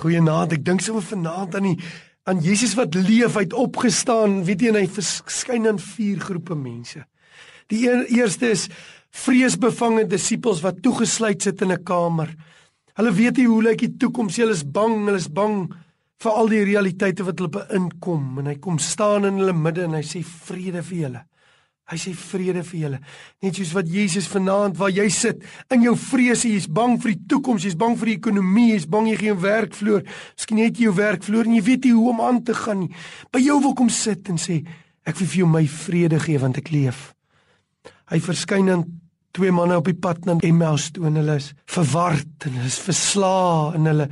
Goeienaand. Ek dink sommer vanaand aan die aan Jesus wat leef, hy't opgestaan, weet jy, en hy verskyn aan vier groepe mense. Die een, eerste is vreesbevange disippels wat toegesluit sit in 'n kamer. Hulle weet nie hoe lyk die toekoms nie, hulle is bang, hulle is bang vir al die realiteite wat hulle beïnkom en hy kom staan in hulle midde en hy sê vrede vir julle. Hy sê vrede vir julle. Net soos wat Jesus vanaand waar jy sit in jou vrese, jy's bang vir die toekoms, jy's bang vir die ekonomie, jy's bang jy gaan werk verloor. Miskien het jy jou werk verloor en jy weet nie hoe om aan te gaan nie. By jou wil kom sit en sê ek wil vir jou my vrede gee want ek leef. Hy verskyn aan twee manne op die pad na Emmaus toe en hulle is verward en hulle is verslae en hulle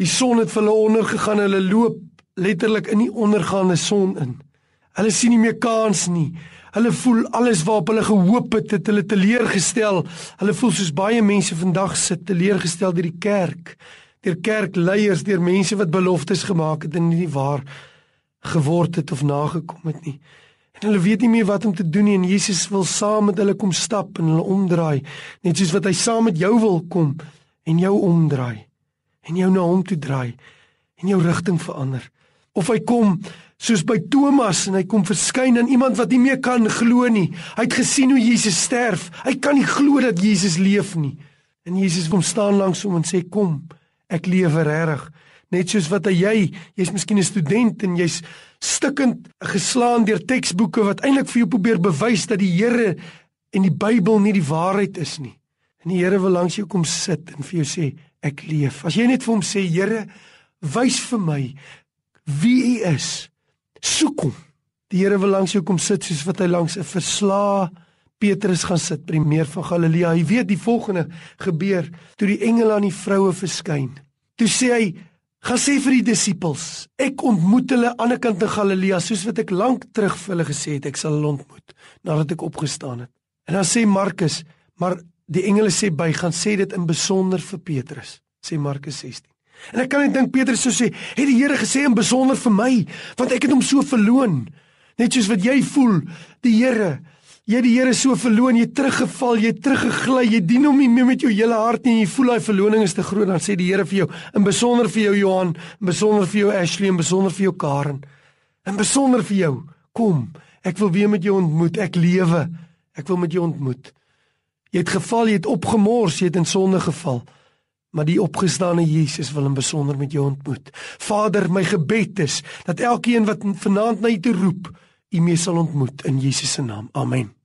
die son het vir hulle ondergegaan. Hulle loop letterlik in die ondergaande son in. Hulle sien nie meer kans nie. Hulle voel alles waarop hulle gehoop het, het hulle teleurgestel. Hulle voel soos baie mense vandag sit teleurgestel deur die kerk, deur kerkleiers, deur mense wat beloftes gemaak het en nie waar geword het of nagekom het nie. En hulle weet nie meer wat om te doen nie en Jesus wil saam met hulle kom stap en hulle omdraai, net soos wat hy saam met jou wil kom en jou omdraai en jou na hom toe draai en jou rigting verander. Of hy kom soos by Thomas en hy kom verskyn aan iemand wat nie meer kan glo nie. Hy het gesien hoe Jesus sterf. Hy kan nie glo dat Jesus leef nie. En Jesus kom staan langs hom en sê kom, ek lewe regtig. Net soos wat jy, jy's miskien 'n student en jy's stikkend geslaan deur teksboeke wat eintlik vir jou probeer bewys dat die Here en die Bybel nie die waarheid is nie. En die Here wil langs jou kom sit en vir jou sê ek leef. As jy net vir hom sê Here, wys vir my wie U is soek hom. Die Here wil langs jou kom sit soos wat hy langs 'n verslaa Petrus gaan sit by die meer van Galilea. Hy weet die volgende gebeur toe die engele aan die vroue verskyn. Toe sê hy: "Gaan sê vir die disippels, ek ontmoet hulle aan die ander kant van Galilea soos wat ek lank terug vir hulle gesê het ek sal hulle ontmoet nadat ek opgestaan het." En dan sê Markus: "Maar die engele sê by gaan sê dit in besonder vir Petrus," sê Markus 16. En ek kan net dink Petrus sou sê, het die Here gesê in besonder vir my, want ek het hom so verloon. Net soos wat jy voel, die Here, jy die Here so verloon, jy teruggeval, jy teruggegly, jy dien hom nie meer met jou hele hart nie, jy voel daai verloning is te groot, dan sê die Here vir jou, in besonder vir jou Johan, in besonder vir jou Ashley, in besonder vir jou Karen, in besonder vir jou. Kom, ek wil weer met jou ontmoet, ek lewe. Ek wil met jou ontmoet. Jy het geval, jy het opgemors, jy het in sonde geval maar die opgestane Jesus wil in besonder met jou ontmoet. Vader, my gebed is dat elkeen wat vanaand na U toe roep, U mee sal ontmoet in Jesus se naam. Amen.